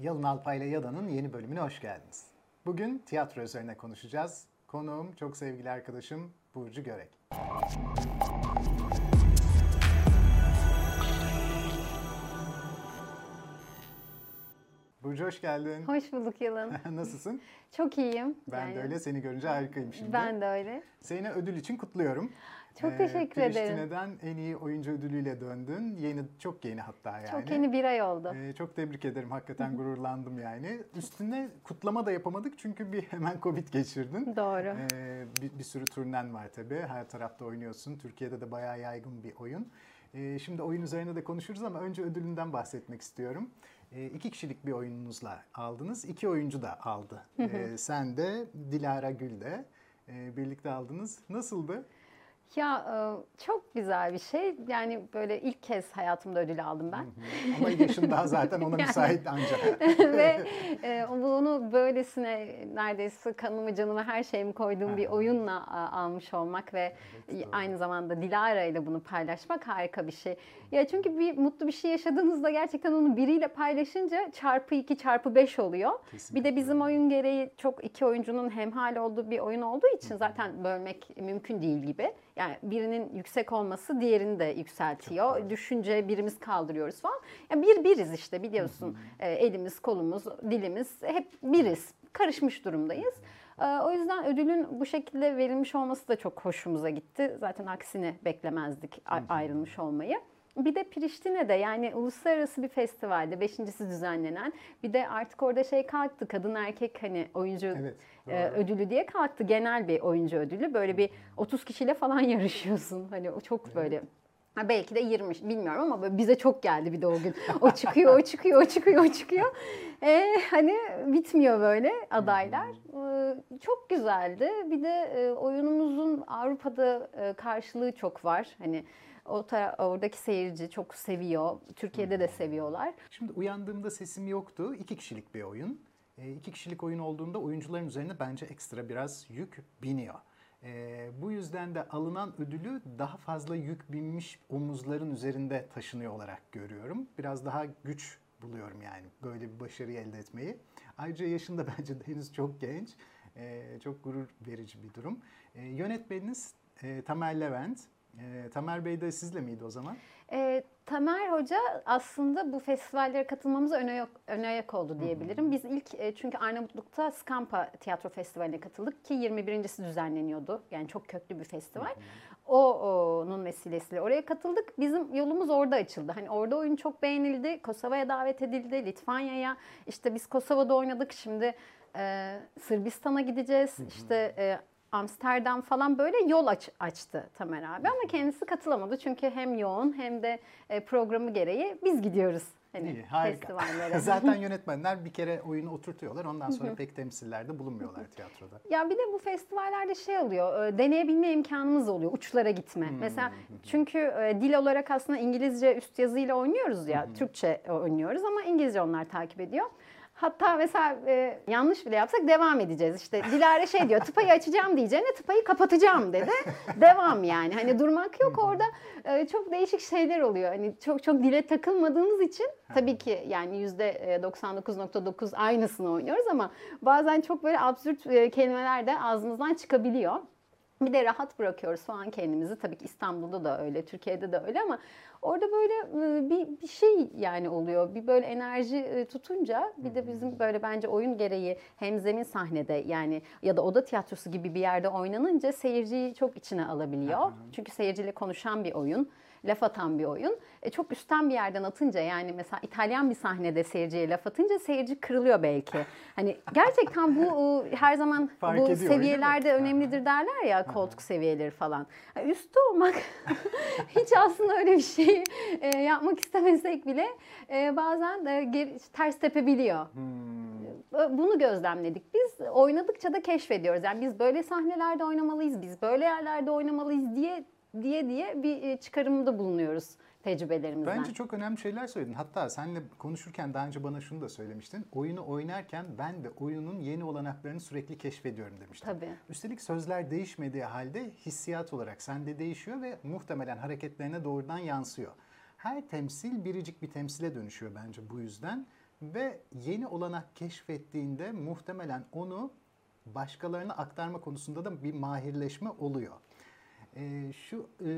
Yalın Alpay ile Yada'nın yeni bölümüne hoş geldiniz. Bugün tiyatro üzerine konuşacağız. Konuğum çok sevgili arkadaşım Burcu Görek. Burcu hoş geldin. Hoş bulduk Yalın. Nasılsın? Çok iyiyim. Ben Yani de öyle. Seni görünce harikayım şimdi. Ben de öyle. Seni ödül için kutluyorum. Çok teşekkür ederim. Priştine'den en iyi oyuncu ödülüyle döndün. Yeni, çok yeni hatta yani. Çok yeni bir ay oldu. Ee, çok tebrik ederim. Hakikaten gururlandım yani. Üstüne kutlama da yapamadık çünkü bir hemen Covid geçirdin. Doğru. Ee, bir, bir sürü turnen var tabii. Her tarafta oynuyorsun. Türkiye'de de bayağı yaygın bir oyun. Ee, şimdi oyun üzerine de konuşuruz ama önce ödülünden bahsetmek istiyorum. Ee, iki kişilik bir oyununuzla aldınız. İki oyuncu da aldı. Ee, sen de Dilara Gül de e, birlikte aldınız. Nasıldı? Ya e, çok güzel bir şey. Yani böyle ilk kez hayatımda ödül aldım ben. Ama yaşın daha zaten ona müsait ancak. Ve e, bunu böylesine neredeyse kanımı canımı her şeyimi koyduğum bir oyunla a, almış olmak ve Evet, aynı zamanda Dilara ile bunu paylaşmak harika bir şey. Ya çünkü bir mutlu bir şey yaşadığınızda gerçekten onu biriyle paylaşınca çarpı 2 çarpı 5 oluyor. Kesinlikle Bir de bizim oyun gereği çok iki oyuncunun hemhal olduğu bir oyun olduğu için zaten bölmek mümkün değil gibi. Yani birinin yüksek olması diğerini de yükseltiyor. Düşünce birimiz kaldırıyoruz falan. Yani bir biriz işte biliyorsun. Ee, elimiz, kolumuz, dilimiz hep biriz. Karışmış durumdayız. Ee, O yüzden ödülün bu şekilde verilmiş olması da çok hoşumuza gitti. Zaten aksini beklemezdik ayrılmış olmayı. Bir de Priştine'de yani uluslararası bir festivalde beşincisi düzenlenen bir de artık orada şey kalktı kadın erkek hani oyuncu Evet, e, ödülü diye kalktı genel bir oyuncu ödülü böyle bir 30 kişiyle falan yarışıyorsun hani o çok böyle Ha belki de 20 bilmiyorum ama böyle bize çok geldi bir de o gün. O çıkıyor, o çıkıyor, o çıkıyor, o çıkıyor. Ee, hani bitmiyor böyle adaylar. Ee, çok güzeldi. Bir de e, oyunumuzun Avrupa'da e, karşılığı çok var. Hani o oradaki seyirci çok seviyor. Türkiye'de de seviyorlar. Şimdi uyandığımda sesim yoktu. İki kişilik bir oyun. E, iki kişilik oyun olduğunda oyuncuların üzerine bence ekstra biraz yük biniyor. E, bu yüzden de alınan ödülü daha fazla yük binmiş omuzların üzerinde taşınıyor olarak görüyorum. Biraz daha güç buluyorum yani böyle bir başarıyı elde etmeyi. Ayrıca yaşında bence henüz çok genç. E, çok gurur verici bir durum. E, yönetmeniniz e, Tamer Levent. E, Tamer Bey de sizle miydi o zaman? E, Tamer Hoca aslında bu festivallere katılmamıza ön ayak, ön ayak oldu diyebilirim. Biz ilk e, çünkü Arnavutluk'ta Skampa Tiyatro Festivali'ne katıldık ki 21.si düzenleniyordu. Yani çok köklü bir festival. O onun vesilesiyle oraya katıldık. Bizim yolumuz orada açıldı. Hani orada oyun çok beğenildi. Kosova'ya davet edildi. Litvanya'ya. İşte biz Kosova'da oynadık. Şimdi e, Sırbistan'a gideceğiz. İşte e, Amsterdam falan böyle yol aç, açtı Tamer abi ama kendisi katılamadı çünkü hem yoğun hem de e, programı gereği biz gidiyoruz hani İyi, harika. Zaten yönetmenler bir kere oyunu oturtuyorlar. Ondan sonra pek temsillerde bulunmuyorlar tiyatroda. Ya bir de bu festivallerde şey oluyor, e, deneyebilme imkanımız oluyor, uçlara gitme. Mesela çünkü e, dil olarak aslında İngilizce üst yazıyla oynuyoruz ya, Türkçe oynuyoruz ama İngilizce onlar takip ediyor. Hatta mesela e, yanlış bile yapsak devam edeceğiz. İşte Dilara şey diyor, tıpayı açacağım diyeceğine tıpayı kapatacağım dedi. devam yani. Hani durmak yok orada. E, çok değişik şeyler oluyor. Hani çok çok dile takılmadığımız için tabii ki yani yüzde 99.9 aynısını oynuyoruz ama bazen çok böyle absürt e, kelimeler de ağzımızdan çıkabiliyor. Bir de rahat bırakıyoruz falan kendimizi. Tabii ki İstanbul'da da öyle, Türkiye'de de öyle ama orada böyle e, bir, bir şey yani oluyor. Bir böyle enerji e, tutunca bir de bizim böyle bence oyun gereği hem zemin sahnede yani ya da oda tiyatrosu gibi bir yerde oynanınca seyirciyi çok içine alabiliyor. Çünkü seyirciyle konuşan bir oyun laf atan bir oyun. E, çok üstten bir yerden atınca yani mesela İtalyan bir sahnede seyirciye laf atınca seyirci kırılıyor belki. Hani gerçekten bu e, her zaman Fark bu ediyor, seviyelerde önemlidir derler ya koltuk seviyeleri falan. Yani üstte olmak hiç aslında öyle bir şeyi e, yapmak istemesek bile e, bazen de geri- ters tepebiliyor. Hmm. Bunu gözlemledik. Biz oynadıkça da keşfediyoruz. Yani biz böyle sahnelerde oynamalıyız, biz böyle yerlerde oynamalıyız diye diye diye bir e, çıkarımda bulunuyoruz tecrübelerimizden. Bence çok önemli şeyler söyledin. Hatta seninle konuşurken daha önce bana şunu da söylemiştin. Oyunu oynarken ben de oyunun yeni olanaklarını sürekli keşfediyorum demiştin. Tabii. Üstelik sözler değişmediği halde hissiyat olarak sende değişiyor ve muhtemelen hareketlerine doğrudan yansıyor. Her temsil biricik bir temsile dönüşüyor bence bu yüzden. ve yeni olanak keşfettiğinde muhtemelen onu başkalarına aktarma konusunda da bir mahirleşme oluyor. Ee, şu e,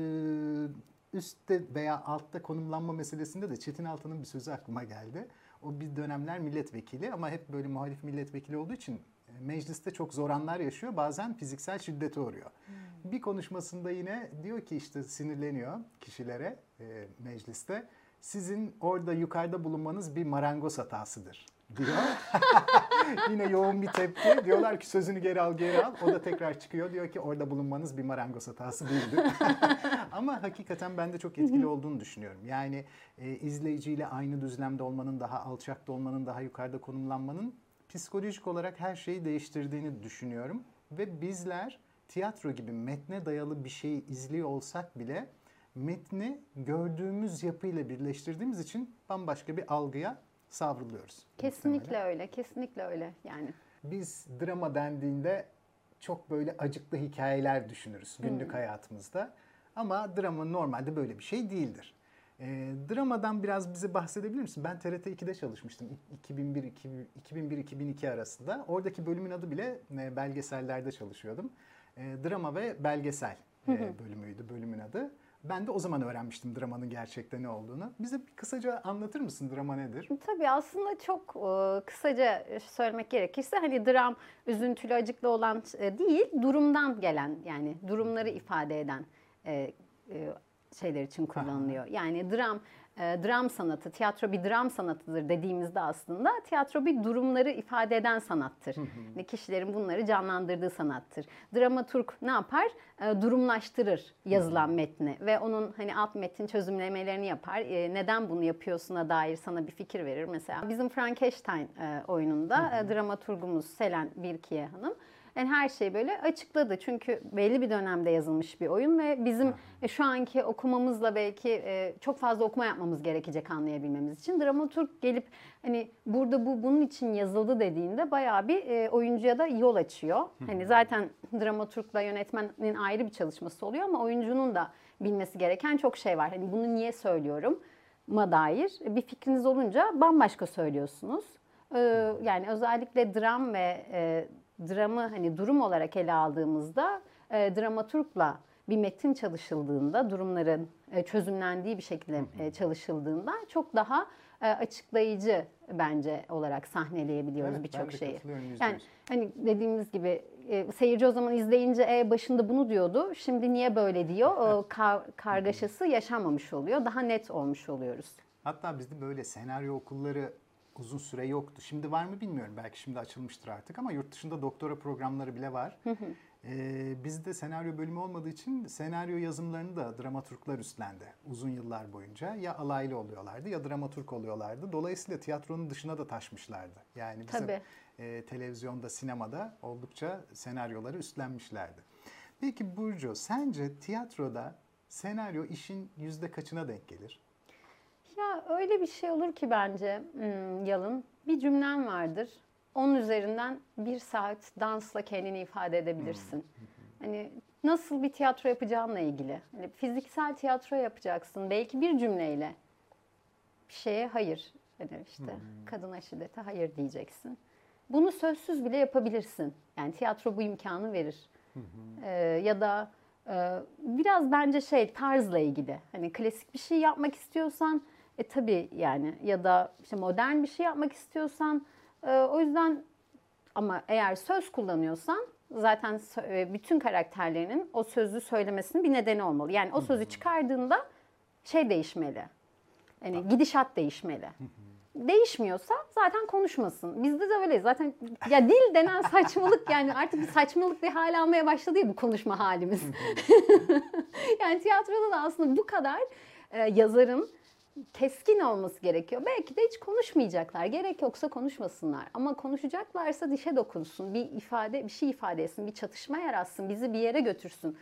üstte veya altta konumlanma meselesinde de Çetin Altan'ın bir sözü aklıma geldi. O bir dönemler milletvekili ama hep böyle muhalif milletvekili olduğu için e, mecliste çok zor anlar yaşıyor. Bazen fiziksel şiddete uğruyor. Hmm. Bir konuşmasında yine diyor ki işte sinirleniyor kişilere e, mecliste. Sizin orada yukarıda bulunmanız bir marangoz hatasıdır diyor. Yine yoğun bir tepki. Diyorlar ki sözünü geri al geri al. O da tekrar çıkıyor. Diyor ki orada bulunmanız bir marangoz hatası değildir. Ama hakikaten ben de çok etkili olduğunu düşünüyorum. Yani e, izleyiciyle aynı düzlemde olmanın, daha alçakta olmanın, daha yukarıda konumlanmanın psikolojik olarak her şeyi değiştirdiğini düşünüyorum. Ve bizler tiyatro gibi metne dayalı bir şeyi izliyor olsak bile metni gördüğümüz yapıyla birleştirdiğimiz için bambaşka bir algıya savruluyoruz. Kesinlikle muhtemelen. öyle, kesinlikle öyle yani. Biz drama dendiğinde çok böyle acıklı hikayeler düşünürüz günlük hmm. hayatımızda. Ama drama normalde böyle bir şey değildir. E, dramadan biraz bize bahsedebilir misin? Ben TRT 2'de çalışmıştım 2001-2002 arasında. Oradaki bölümün adı bile e, belgesellerde çalışıyordum. E, drama ve belgesel e, bölümüydü bölümün adı. Ben de o zaman öğrenmiştim dramanın gerçekten ne olduğunu. Bize bir kısaca anlatır mısın drama nedir? Tabii aslında çok e, kısaca söylemek gerekirse hani dram üzüntülü acıklı olan e, değil durumdan gelen yani durumları ifade eden e, şeyler için kullanılıyor. Yani dram e, dram sanatı, tiyatro bir dram sanatıdır dediğimizde aslında tiyatro bir durumları ifade eden sanattır. Hı kişilerin bunları canlandırdığı sanattır. Dramaturg ne yapar? E, durumlaştırır yazılan metni ve onun hani alt metin çözümlemelerini yapar. E, neden bunu yapıyorsuna dair sana bir fikir verir. Mesela bizim Frankenstein e, oyununda e, dramaturgumuz Selen Birkiye Hanım yani her şeyi böyle açıkladı. Çünkü belli bir dönemde yazılmış bir oyun ve bizim e, şu anki okumamızla belki e, çok fazla okuma yapmamız gerekecek anlayabilmemiz için. Dramaturg gelip hani burada bu bunun için yazıldı dediğinde bayağı bir e, oyuncuya da yol açıyor. Hani zaten dramaturgla yönetmenin ayrı bir çalışması oluyor ama oyuncunun da bilmesi gereken çok şey var. Hani bunu niye söylüyorum? ma dair bir fikriniz olunca bambaşka söylüyorsunuz. Yani özellikle dram ve dramı hani durum olarak ele aldığımızda e, dramaturgla bir metin çalışıldığında, durumların e, çözümlendiği bir şekilde e, çalışıldığında çok daha e, açıklayıcı bence olarak sahneleyebiliyoruz evet, birçok şeyi. Yani hani dediğimiz gibi e, seyirci o zaman izleyince e, başında bunu diyordu. Şimdi niye böyle diyor? O kar, kargaşası yaşanmamış oluyor. Daha net olmuş oluyoruz. Hatta bizde böyle senaryo okulları uzun süre yoktu. Şimdi var mı bilmiyorum. Belki şimdi açılmıştır artık ama yurt dışında doktora programları bile var. Ee, bizde senaryo bölümü olmadığı için senaryo yazımlarını da dramaturglar üstlendi uzun yıllar boyunca. Ya alaylı oluyorlardı ya dramaturg oluyorlardı. Dolayısıyla tiyatronun dışına da taşmışlardı. Yani bizim e, televizyonda, sinemada oldukça senaryoları üstlenmişlerdi. Peki Burcu, sence tiyatroda senaryo işin yüzde kaçına denk gelir? Ya öyle bir şey olur ki bence hmm, Yalın. Bir cümlem vardır. Onun üzerinden bir saat dansla kendini ifade edebilirsin. Hmm. Hani nasıl bir tiyatro yapacağınla ilgili. Hani fiziksel tiyatro yapacaksın. Belki bir cümleyle bir şeye hayır. Hani işte hmm. kadına şiddete hayır diyeceksin. Bunu sözsüz bile yapabilirsin. Yani tiyatro bu imkanı verir. Ee, ya da e, biraz bence şey tarzla ilgili. Hani klasik bir şey yapmak istiyorsan e tabii yani ya da işte modern bir şey yapmak istiyorsan e, o yüzden ama eğer söz kullanıyorsan zaten e, bütün karakterlerinin o sözü söylemesinin bir nedeni olmalı. Yani o sözü çıkardığında şey değişmeli. Yani gidişat değişmeli. Değişmiyorsa zaten konuşmasın. Bizde de öyle. Zaten ya dil denen saçmalık yani artık bir saçmalık bir hal almaya başladı ya bu konuşma halimiz. yani tiyatroda da aslında bu kadar e, yazarın keskin olması gerekiyor. Belki de hiç konuşmayacaklar. Gerek yoksa konuşmasınlar. Ama konuşacaklarsa dişe dokunsun. Bir ifade, bir şey ifade etsin, bir çatışma yaratsın, bizi bir yere götürsün.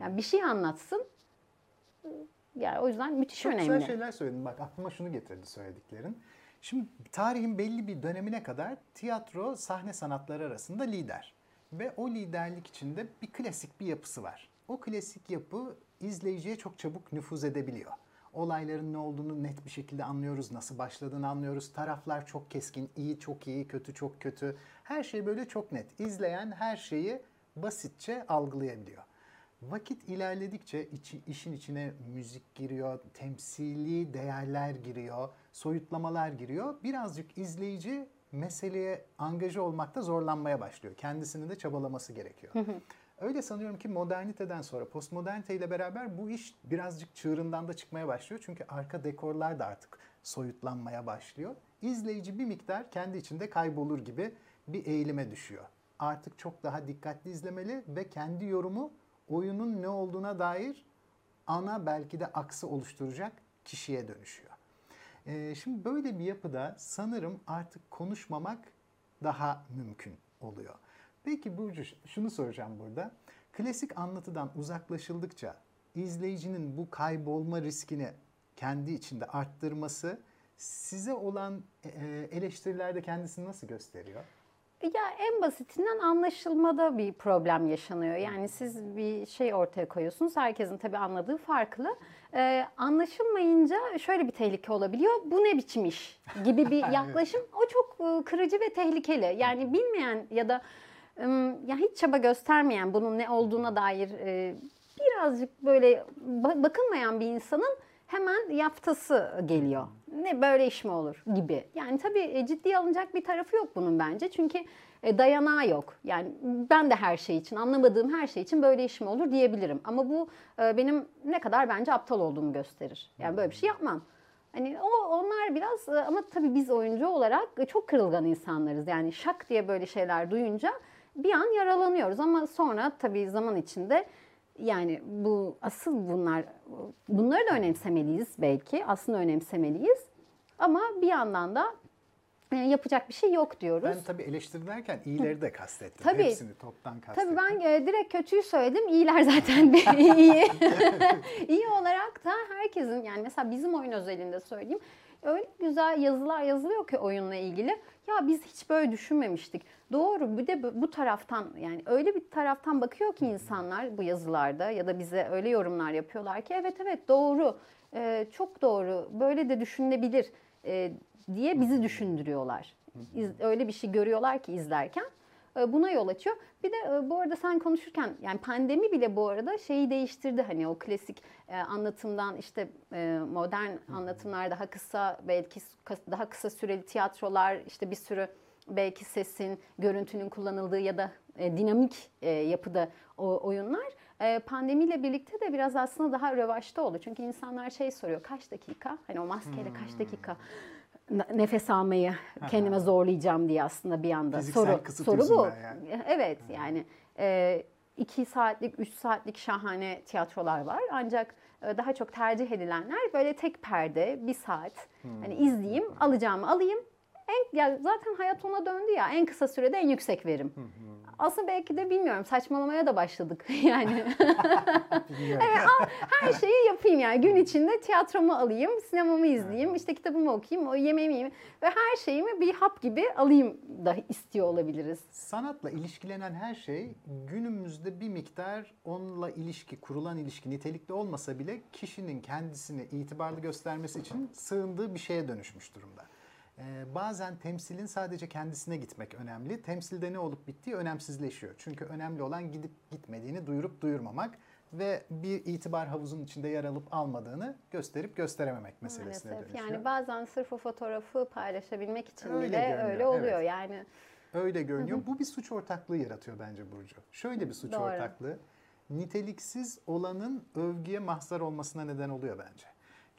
Yani bir şey anlatsın. Yani o yüzden müthiş Çok önemli. Çok güzel şeyler söyledin. Bak aklıma şunu getirdi söylediklerin. Şimdi tarihin belli bir dönemine kadar tiyatro sahne sanatları arasında lider. Ve o liderlik içinde bir klasik bir yapısı var. O klasik yapı izleyiciye çok çabuk nüfuz edebiliyor Olayların ne olduğunu net bir şekilde anlıyoruz. Nasıl başladığını anlıyoruz. Taraflar çok keskin. iyi çok iyi, kötü çok kötü. Her şey böyle çok net. İzleyen her şeyi basitçe algılayabiliyor. Vakit ilerledikçe içi, işin içine müzik giriyor, temsili değerler giriyor, soyutlamalar giriyor. Birazcık izleyici meseleye angaja olmakta zorlanmaya başlıyor. Kendisini de çabalaması gerekiyor. Öyle sanıyorum ki moderniteden sonra postmodernite ile beraber bu iş birazcık çığırından da çıkmaya başlıyor. Çünkü arka dekorlar da artık soyutlanmaya başlıyor. İzleyici bir miktar kendi içinde kaybolur gibi bir eğilime düşüyor. Artık çok daha dikkatli izlemeli ve kendi yorumu oyunun ne olduğuna dair ana belki de aksı oluşturacak kişiye dönüşüyor. Ee, şimdi böyle bir yapıda sanırım artık konuşmamak daha mümkün oluyor. Peki Burcu şunu soracağım burada. Klasik anlatıdan uzaklaşıldıkça izleyicinin bu kaybolma riskini kendi içinde arttırması size olan e, eleştirilerde kendisini nasıl gösteriyor? Ya en basitinden anlaşılmada bir problem yaşanıyor. Yani siz bir şey ortaya koyuyorsunuz. Herkesin tabii anladığı farklı. Ee, anlaşılmayınca şöyle bir tehlike olabiliyor. Bu ne biçim iş gibi bir yaklaşım. O çok e, kırıcı ve tehlikeli. Yani bilmeyen ya da ya hiç çaba göstermeyen bunun ne olduğuna dair e, birazcık böyle bakılmayan bir insanın hemen yaftası geliyor. Ne böyle iş mi olur gibi. Yani tabii e, ciddiye alınacak bir tarafı yok bunun bence. Çünkü e, dayanağı yok. Yani ben de her şey için, anlamadığım her şey için böyle iş mi olur diyebilirim. Ama bu benim ne kadar bence aptal olduğumu gösterir. Yani böyle bir şey yapmam. Hani o onlar biraz ama tabii biz oyuncu olarak çok kırılgan insanlarız. Yani şak diye böyle şeyler duyunca bir an yaralanıyoruz ama sonra tabii zaman içinde yani bu asıl bunlar bunları da önemsemeliyiz belki. Aslında önemsemeliyiz. Ama bir yandan da e, yapacak bir şey yok diyoruz. Ben tabii eleştirirken iyileri de kastettim. Tabii, Hepsini toptan kastettim. Tabii ben e, direkt kötüyü söyledim. İyiler zaten iyi. iyi olarak da herkesin yani mesela bizim oyun özelinde söyleyeyim. Öyle güzel yazılar yazılıyor ki oyunla ilgili. Ya biz hiç böyle düşünmemiştik. Doğru bir de bu taraftan yani öyle bir taraftan bakıyor ki insanlar bu yazılarda ya da bize öyle yorumlar yapıyorlar ki evet evet doğru e, çok doğru böyle de düşünülebilir e, diye bizi düşündürüyorlar. Öyle bir şey görüyorlar ki izlerken buna yol açıyor. Bir de e, bu arada sen konuşurken yani pandemi bile bu arada şeyi değiştirdi. Hani o klasik e, anlatımdan işte modern anlatımlar daha kısa belki daha kısa süreli tiyatrolar işte bir sürü belki sesin, görüntünün kullanıldığı ya da dinamik yapıda oyunlar pandemiyle birlikte de biraz aslında daha rövaşta oldu. Çünkü insanlar şey soruyor kaç dakika? Hani o maskeyle kaç hmm. dakika? Nefes almayı kendime zorlayacağım diye aslında bir anda soru soru bu. Yani. Evet yani e, iki saatlik, üç saatlik şahane tiyatrolar var. Ancak e, daha çok tercih edilenler böyle tek perde, bir saat. Hmm. Hani izleyeyim, alacağımı alayım. En, ya zaten hayat ona döndü ya. En kısa sürede en yüksek verim. Hmm aslında belki de bilmiyorum saçmalamaya da başladık yani. evet, her şeyi yapayım yani gün içinde tiyatromu alayım, sinemamı izleyeyim, işte kitabımı okuyayım, o yemeğimi yiyeyim ve her şeyimi bir hap gibi alayım da istiyor olabiliriz. Sanatla ilişkilenen her şey günümüzde bir miktar onunla ilişki, kurulan ilişki nitelikli olmasa bile kişinin kendisini itibarlı göstermesi için sığındığı bir şeye dönüşmüş durumda. Ee, bazen temsilin sadece kendisine gitmek önemli. Temsilde ne olup bittiği önemsizleşiyor. Çünkü önemli olan gidip gitmediğini duyurup duyurmamak ve bir itibar havuzun içinde yer alıp almadığını gösterip gösterememek meselesine Maalesef. dönüşüyor. Yani bazen sırf o fotoğrafı paylaşabilmek için öyle bile görünüyor. öyle oluyor evet. yani. Öyle görünüyor. Bu bir suç ortaklığı yaratıyor bence Burcu. Şöyle bir suç Doğru. ortaklığı. Niteliksiz olanın övgüye mahzar olmasına neden oluyor bence.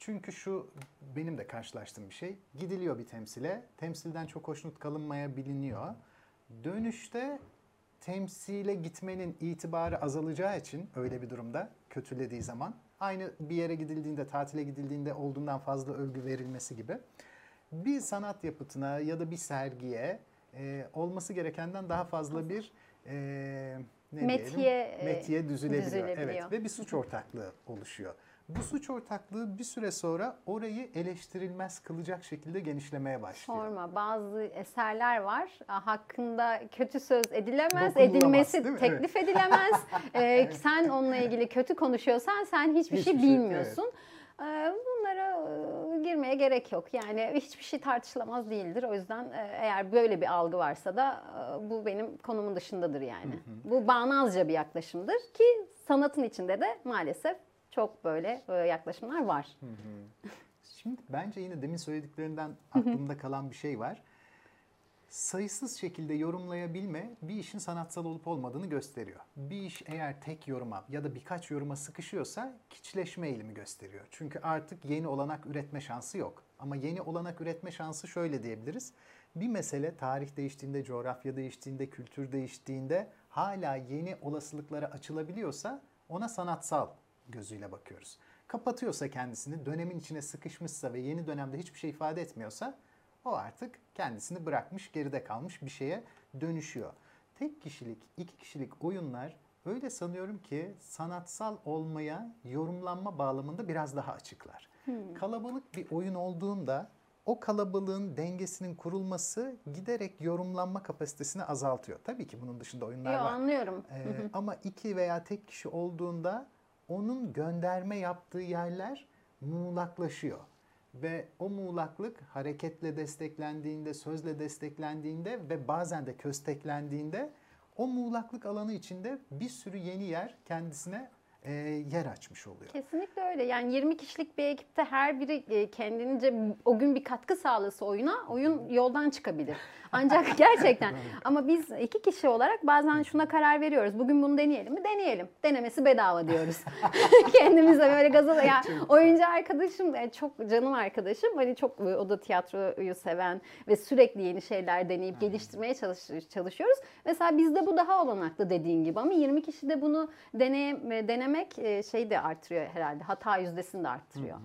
Çünkü şu benim de karşılaştığım bir şey. Gidiliyor bir temsile. Temsilden çok hoşnut kalınmaya biliniyor. Dönüşte temsile gitmenin itibarı azalacağı için öyle bir durumda kötülediği zaman aynı bir yere gidildiğinde, tatile gidildiğinde olduğundan fazla övgü verilmesi gibi bir sanat yapıtına ya da bir sergiye e, olması gerekenden daha fazla bir e, ne metiye, diyelim? metiye düzülebiliyor. düzülebiliyor. Evet ve bir suç ortaklığı oluşuyor. Bu suç ortaklığı bir süre sonra orayı eleştirilmez kılacak şekilde genişlemeye başlıyor. Sorma bazı eserler var hakkında kötü söz edilemez, edilmesi teklif evet. edilemez. ee, sen onunla ilgili kötü konuşuyorsan sen hiçbir, hiçbir şey, şey bilmiyorsun. Evet. Bunlar onlara e, girmeye gerek yok. Yani hiçbir şey tartışılamaz değildir. O yüzden e, eğer böyle bir algı varsa da e, bu benim konumun dışındadır yani. Bu bağnazca bir yaklaşımdır ki sanatın içinde de maalesef çok böyle yaklaşımlar var. Şimdi bence yine demin söylediklerinden aklımda kalan bir şey var. Sayısız şekilde yorumlayabilme bir işin sanatsal olup olmadığını gösteriyor. Bir iş eğer tek yoruma ya da birkaç yoruma sıkışıyorsa kiçleşme eğilimi gösteriyor. Çünkü artık yeni olanak üretme şansı yok. Ama yeni olanak üretme şansı şöyle diyebiliriz. Bir mesele tarih değiştiğinde, coğrafya değiştiğinde, kültür değiştiğinde hala yeni olasılıklara açılabiliyorsa ona sanatsal gözüyle bakıyoruz. Kapatıyorsa kendisini, dönemin içine sıkışmışsa ve yeni dönemde hiçbir şey ifade etmiyorsa o artık kendisini bırakmış, geride kalmış bir şeye dönüşüyor. Tek kişilik, iki kişilik oyunlar öyle sanıyorum ki sanatsal olmaya yorumlanma bağlamında biraz daha açıklar. Kalabalık bir oyun olduğunda o kalabalığın dengesinin kurulması giderek yorumlanma kapasitesini azaltıyor. Tabii ki bunun dışında oyunlar Yo, var. anlıyorum. Ee, ama iki veya tek kişi olduğunda onun gönderme yaptığı yerler muğlaklaşıyor. Ve o muğlaklık hareketle desteklendiğinde, sözle desteklendiğinde ve bazen de kösteklendiğinde o muğlaklık alanı içinde bir sürü yeni yer kendisine e, yer açmış oluyor. Kesinlikle öyle. Yani 20 kişilik bir ekipte her biri e, kendince o gün bir katkı sağlasa oyuna, oyun yoldan çıkabilir. Ancak gerçekten ama biz iki kişi olarak bazen şuna karar veriyoruz. Bugün bunu deneyelim mi? Deneyelim. Denemesi bedava diyoruz. Kendimize böyle gaza yani oyuncu arkadaşım e, çok canım arkadaşım. Hani çok e, o da tiyatroyu seven ve sürekli yeni şeyler deneyip geliştirmeye çalış, çalışıyoruz. Mesela bizde bu daha olanaklı dediğin gibi ama 20 kişi de bunu deneye, denemek e, şey de artırıyor herhalde. Hata yüzdesini de arttırıyor.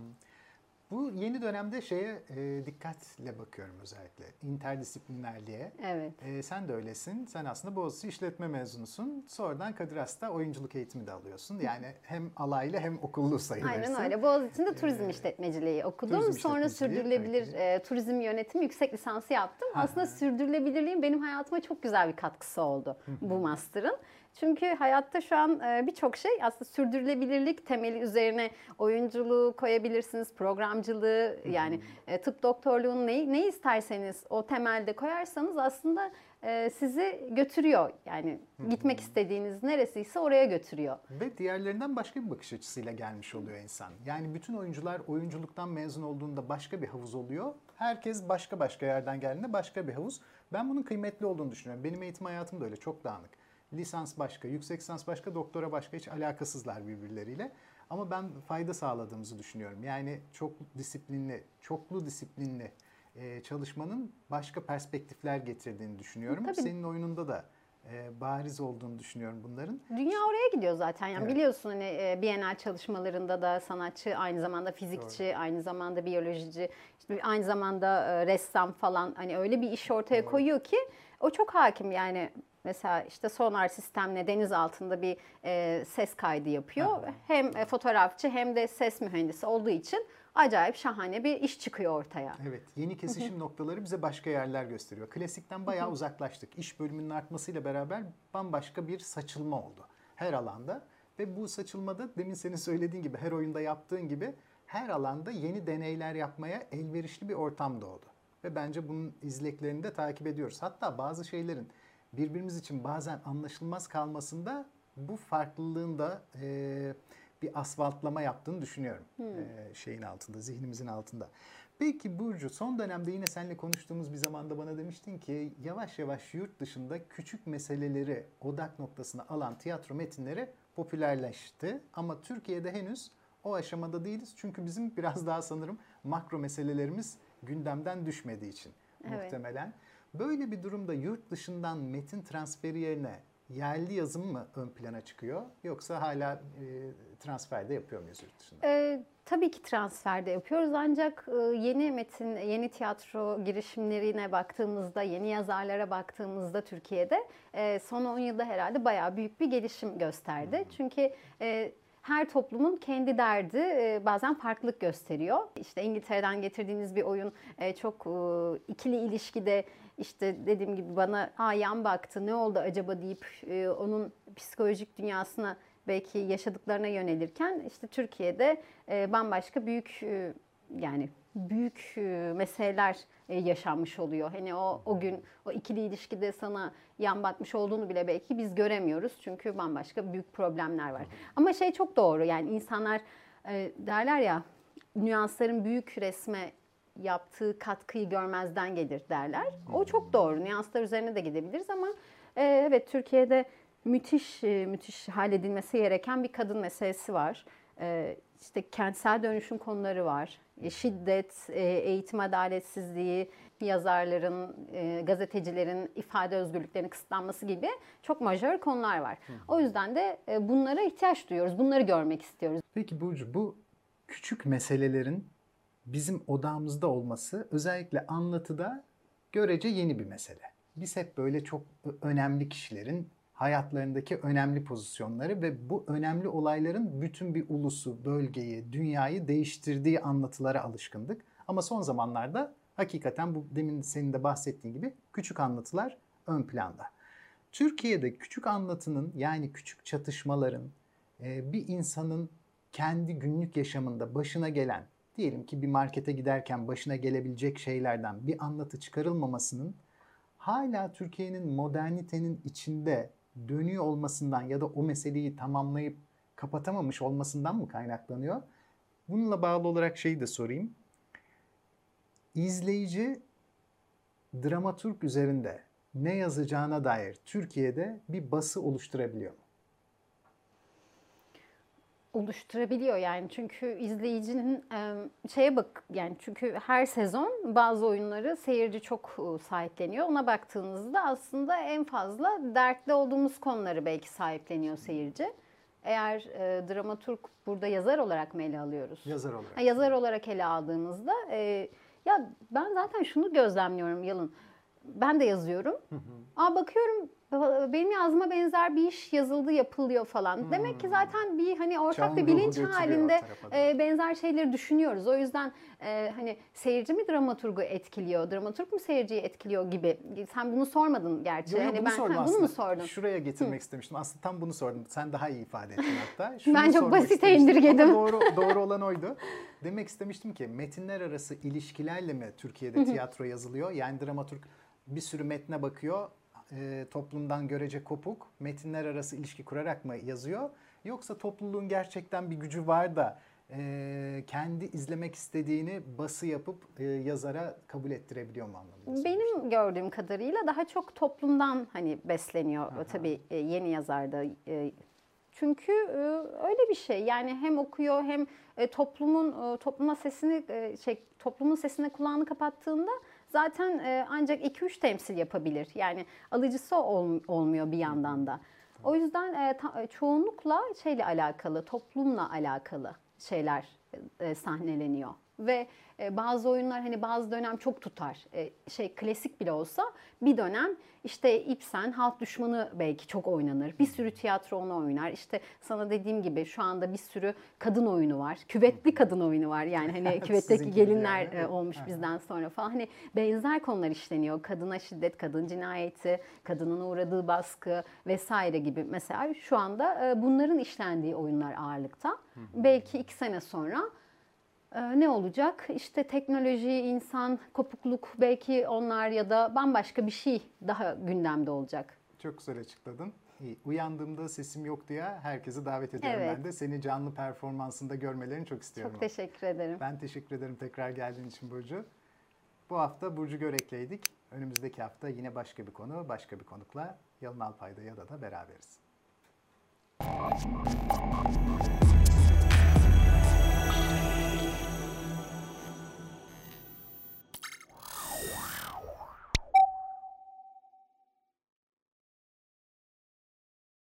Bu yeni dönemde şeye e, dikkatle bakıyorum özellikle. İnterdisiplinerliğe. Evet. E, sen de öylesin. Sen aslında Boğaziçi işletme mezunusun. Sonradan Kadir Has'ta oyunculuk eğitimi de alıyorsun. Yani hem alaylı hem okullu sayılırsın. Aynen öyle. Boğaziçi'nde turizm işletmeciliği okudum. turizm Sonra işletmeciliği, sürdürülebilir e, turizm yönetimi yüksek lisansı yaptım. Ha, Aslında sürdürülebilirliğin benim hayatıma çok güzel bir katkısı oldu bu master'ın. Çünkü hayatta şu an birçok şey aslında sürdürülebilirlik temeli üzerine oyunculuğu koyabilirsiniz, programcılığı yani tıp doktorluğunu ne, ne isterseniz o temelde koyarsanız aslında sizi götürüyor. Yani gitmek istediğiniz neresiyse oraya götürüyor. Ve diğerlerinden başka bir bakış açısıyla gelmiş oluyor insan. Yani bütün oyuncular oyunculuktan mezun olduğunda başka bir havuz oluyor. Herkes başka başka yerden geldiğinde başka bir havuz. Ben bunun kıymetli olduğunu düşünüyorum. Benim eğitim hayatım da öyle çok dağınık. Lisans başka, yüksek lisans başka, doktora başka hiç alakasızlar birbirleriyle. Ama ben fayda sağladığımızı düşünüyorum. Yani çok disiplinli, çoklu disiplinli e, çalışmanın başka perspektifler getirdiğini düşünüyorum. Tabii. Senin oyununda da e, bariz olduğunu düşünüyorum bunların. Dünya oraya gidiyor zaten. Yani Evet. biliyorsun hani e, çalışmalarında da sanatçı, aynı zamanda fizikçi, aynı zamanda biyolojici, işte aynı zamanda e, ressam falan hani öyle bir iş ortaya Doğru. koyuyor ki o çok hakim yani. Mesela işte sonar sistemle deniz altında bir e, ses kaydı yapıyor. Aha. Hem e, fotoğrafçı hem de ses mühendisi olduğu için acayip şahane bir iş çıkıyor ortaya. Evet, yeni kesişim noktaları bize başka yerler gösteriyor. Klasikten bayağı uzaklaştık. İş bölümünün artmasıyla beraber bambaşka bir saçılma oldu her alanda. Ve bu saçılmada demin senin söylediğin gibi her oyunda yaptığın gibi her alanda yeni deneyler yapmaya elverişli bir ortam doğdu. Ve bence bunun izleklerini de takip ediyoruz. Hatta bazı şeylerin birbirimiz için bazen anlaşılmaz kalmasında bu farklılığın da eee, bir asfaltlama yaptığını düşünüyorum. Eee, şeyin altında, zihnimizin altında. Peki Burcu son dönemde yine seninle konuştuğumuz bir zamanda bana demiştin ki yavaş yavaş yurt dışında küçük meseleleri odak noktasına alan tiyatro metinleri popülerleşti. Ama Türkiye'de henüz o aşamada değiliz. Çünkü bizim biraz daha sanırım makro meselelerimiz gündemden düşmediği için Evet. muhtemelen. Böyle bir durumda yurt dışından metin transferi yerine yerli yazım mı ön plana çıkıyor? Yoksa hala e, transfer de yapıyor muyuz yurt dışında? Ee, tabii ki transferde yapıyoruz ancak e, yeni metin, yeni tiyatro girişimlerine baktığımızda, yeni yazarlara baktığımızda Türkiye'de e, son 10 yılda herhalde bayağı büyük bir gelişim gösterdi. Çünkü e, her toplumun kendi derdi e, bazen farklılık gösteriyor. İşte İngiltere'den getirdiğiniz bir oyun e, çok e, ikili ilişkide işte dediğim gibi bana yan baktı ne oldu acaba deyip onun psikolojik dünyasına belki yaşadıklarına yönelirken işte Türkiye'de bambaşka büyük yani büyük meseleler e, yaşanmış oluyor. Hani o o gün o ikili ilişkide sana yan batmış olduğunu bile belki biz göremiyoruz. Çünkü bambaşka büyük problemler var. Ama şey çok doğru yani insanlar e, derler ya nüansların büyük resme yaptığı katkıyı görmezden gelir derler. O çok doğru. Nüanslar üzerine de gidebiliriz ama e, evet Türkiye'de müthiş müthiş halledilmesi gereken bir kadın meselesi var. İşte kentsel dönüşüm konuları var. E, şiddet, e, eğitim adaletsizliği, yazarların, e, gazetecilerin ifade özgürlüklerinin kısıtlanması gibi çok majör konular var. O yüzden de bunlara ihtiyaç duyuyoruz. Bunları görmek istiyoruz. Peki Burcu bu küçük meselelerin bizim odağımızda olması özellikle anlatıda görece yeni bir mesele. Biz hep böyle çok önemli kişilerin hayatlarındaki önemli pozisyonları ve bu önemli olayların bütün bir ulusu, bölgeyi, dünyayı değiştirdiği anlatılara alışkındık. Ama son zamanlarda hakikaten bu demin senin de bahsettiğin gibi küçük anlatılar ön planda. Türkiye'de küçük anlatının yani küçük çatışmaların e, bir insanın kendi günlük yaşamında başına gelen diyelim ki bir markete giderken başına gelebilecek şeylerden bir anlatı çıkarılmamasının hala Türkiye'nin modernitenin içinde dönüyor olmasından ya da o meseleyi tamamlayıp kapatamamış olmasından mı kaynaklanıyor? Bununla bağlı olarak şeyi de sorayım. İzleyici dramaturg üzerinde ne yazacağına dair Türkiye'de bir bası oluşturabiliyor mu? Oluşturabiliyor yani çünkü izleyicinin şeye bak yani çünkü her sezon bazı oyunları seyirci çok sahipleniyor. Ona baktığınızda aslında en fazla dertli olduğumuz konuları belki sahipleniyor seyirci. Eğer e, dramaturg burada yazar olarak mı ele alıyoruz? Yazar olarak. Ha, yazar olarak ele aldığımızda e, ya ben zaten şunu gözlemliyorum Yalın. Ben de yazıyorum. Hı hı. Aa bakıyorum benim yazma benzer bir iş yazıldı yapılıyor falan. Hmm. Demek ki zaten bir hani ortak Çağın bir bilinç halinde e, benzer şeyleri düşünüyoruz. O yüzden e, hani seyirci mi dramaturgu etkiliyor, dramaturg mu seyirciyi etkiliyor gibi. Sen bunu sormadın gerçi. Yo, yo, hani bunu ben sordum ha, aslında. bunu mu sordun? Şuraya getirmek Hı. istemiştim. Aslında tam bunu sordum. Sen daha iyi ifade ettin hatta. Şunu ben çok basite indirgedim. Ama doğru doğru olan oydu. Demek istemiştim ki metinler arası ilişkilerle mi Türkiye'de tiyatro yazılıyor? Yani dramaturg bir sürü metne bakıyor e, toplumdan görece kopuk metinler arası ilişki kurarak mı yazıyor? Yoksa topluluğun gerçekten bir gücü var da e, kendi izlemek istediğini bası yapıp e, yazara kabul ettirebiliyor mu anlamında? Benim gördüğüm kadarıyla daha çok toplumdan hani besleniyor Aha. tabii e, yeni yazarda. E, çünkü e, öyle bir şey yani hem okuyor hem e, toplumun e, topluma sesini e, şey toplumun sesine kulağını kapattığında zaten e, ancak 2-3 temsil yapabilir. Yani alıcısı ol, olmuyor bir yandan da. O yüzden e, ta, çoğunlukla şeyle alakalı, toplumla alakalı şeyler e, sahneleniyor. Ve e, bazı oyunlar hani bazı dönem çok tutar. E, şey klasik bile olsa bir dönem işte Ibsen halk düşmanı belki çok oynanır. Bir sürü tiyatro onu oynar. İşte sana dediğim gibi şu anda bir sürü kadın oyunu var. Küvetli kadın oyunu var. Yani hani küvetteki gelinler yani. olmuş bizden sonra falan. Hani benzer konular işleniyor. Kadına şiddet, kadın cinayeti, kadının uğradığı baskı vesaire gibi. Mesela şu anda bunların işlendiği oyunlar ağırlıkta. Belki iki sene sonra ne olacak? İşte teknoloji, insan, kopukluk belki onlar ya da bambaşka bir şey daha gündemde olacak. Çok güzel açıkladın. İyi. Uyandığımda sesim yok diye herkesi davet ediyorum evet. ben de. Seni canlı performansında görmelerini çok istiyorum. Çok teşekkür ederim. Ben teşekkür ederim tekrar geldiğin için Burcu. Bu hafta Burcu Görek'leydik. Önümüzdeki hafta yine başka bir konu, başka bir konukla Yalın Alpay'da ya da da beraberiz.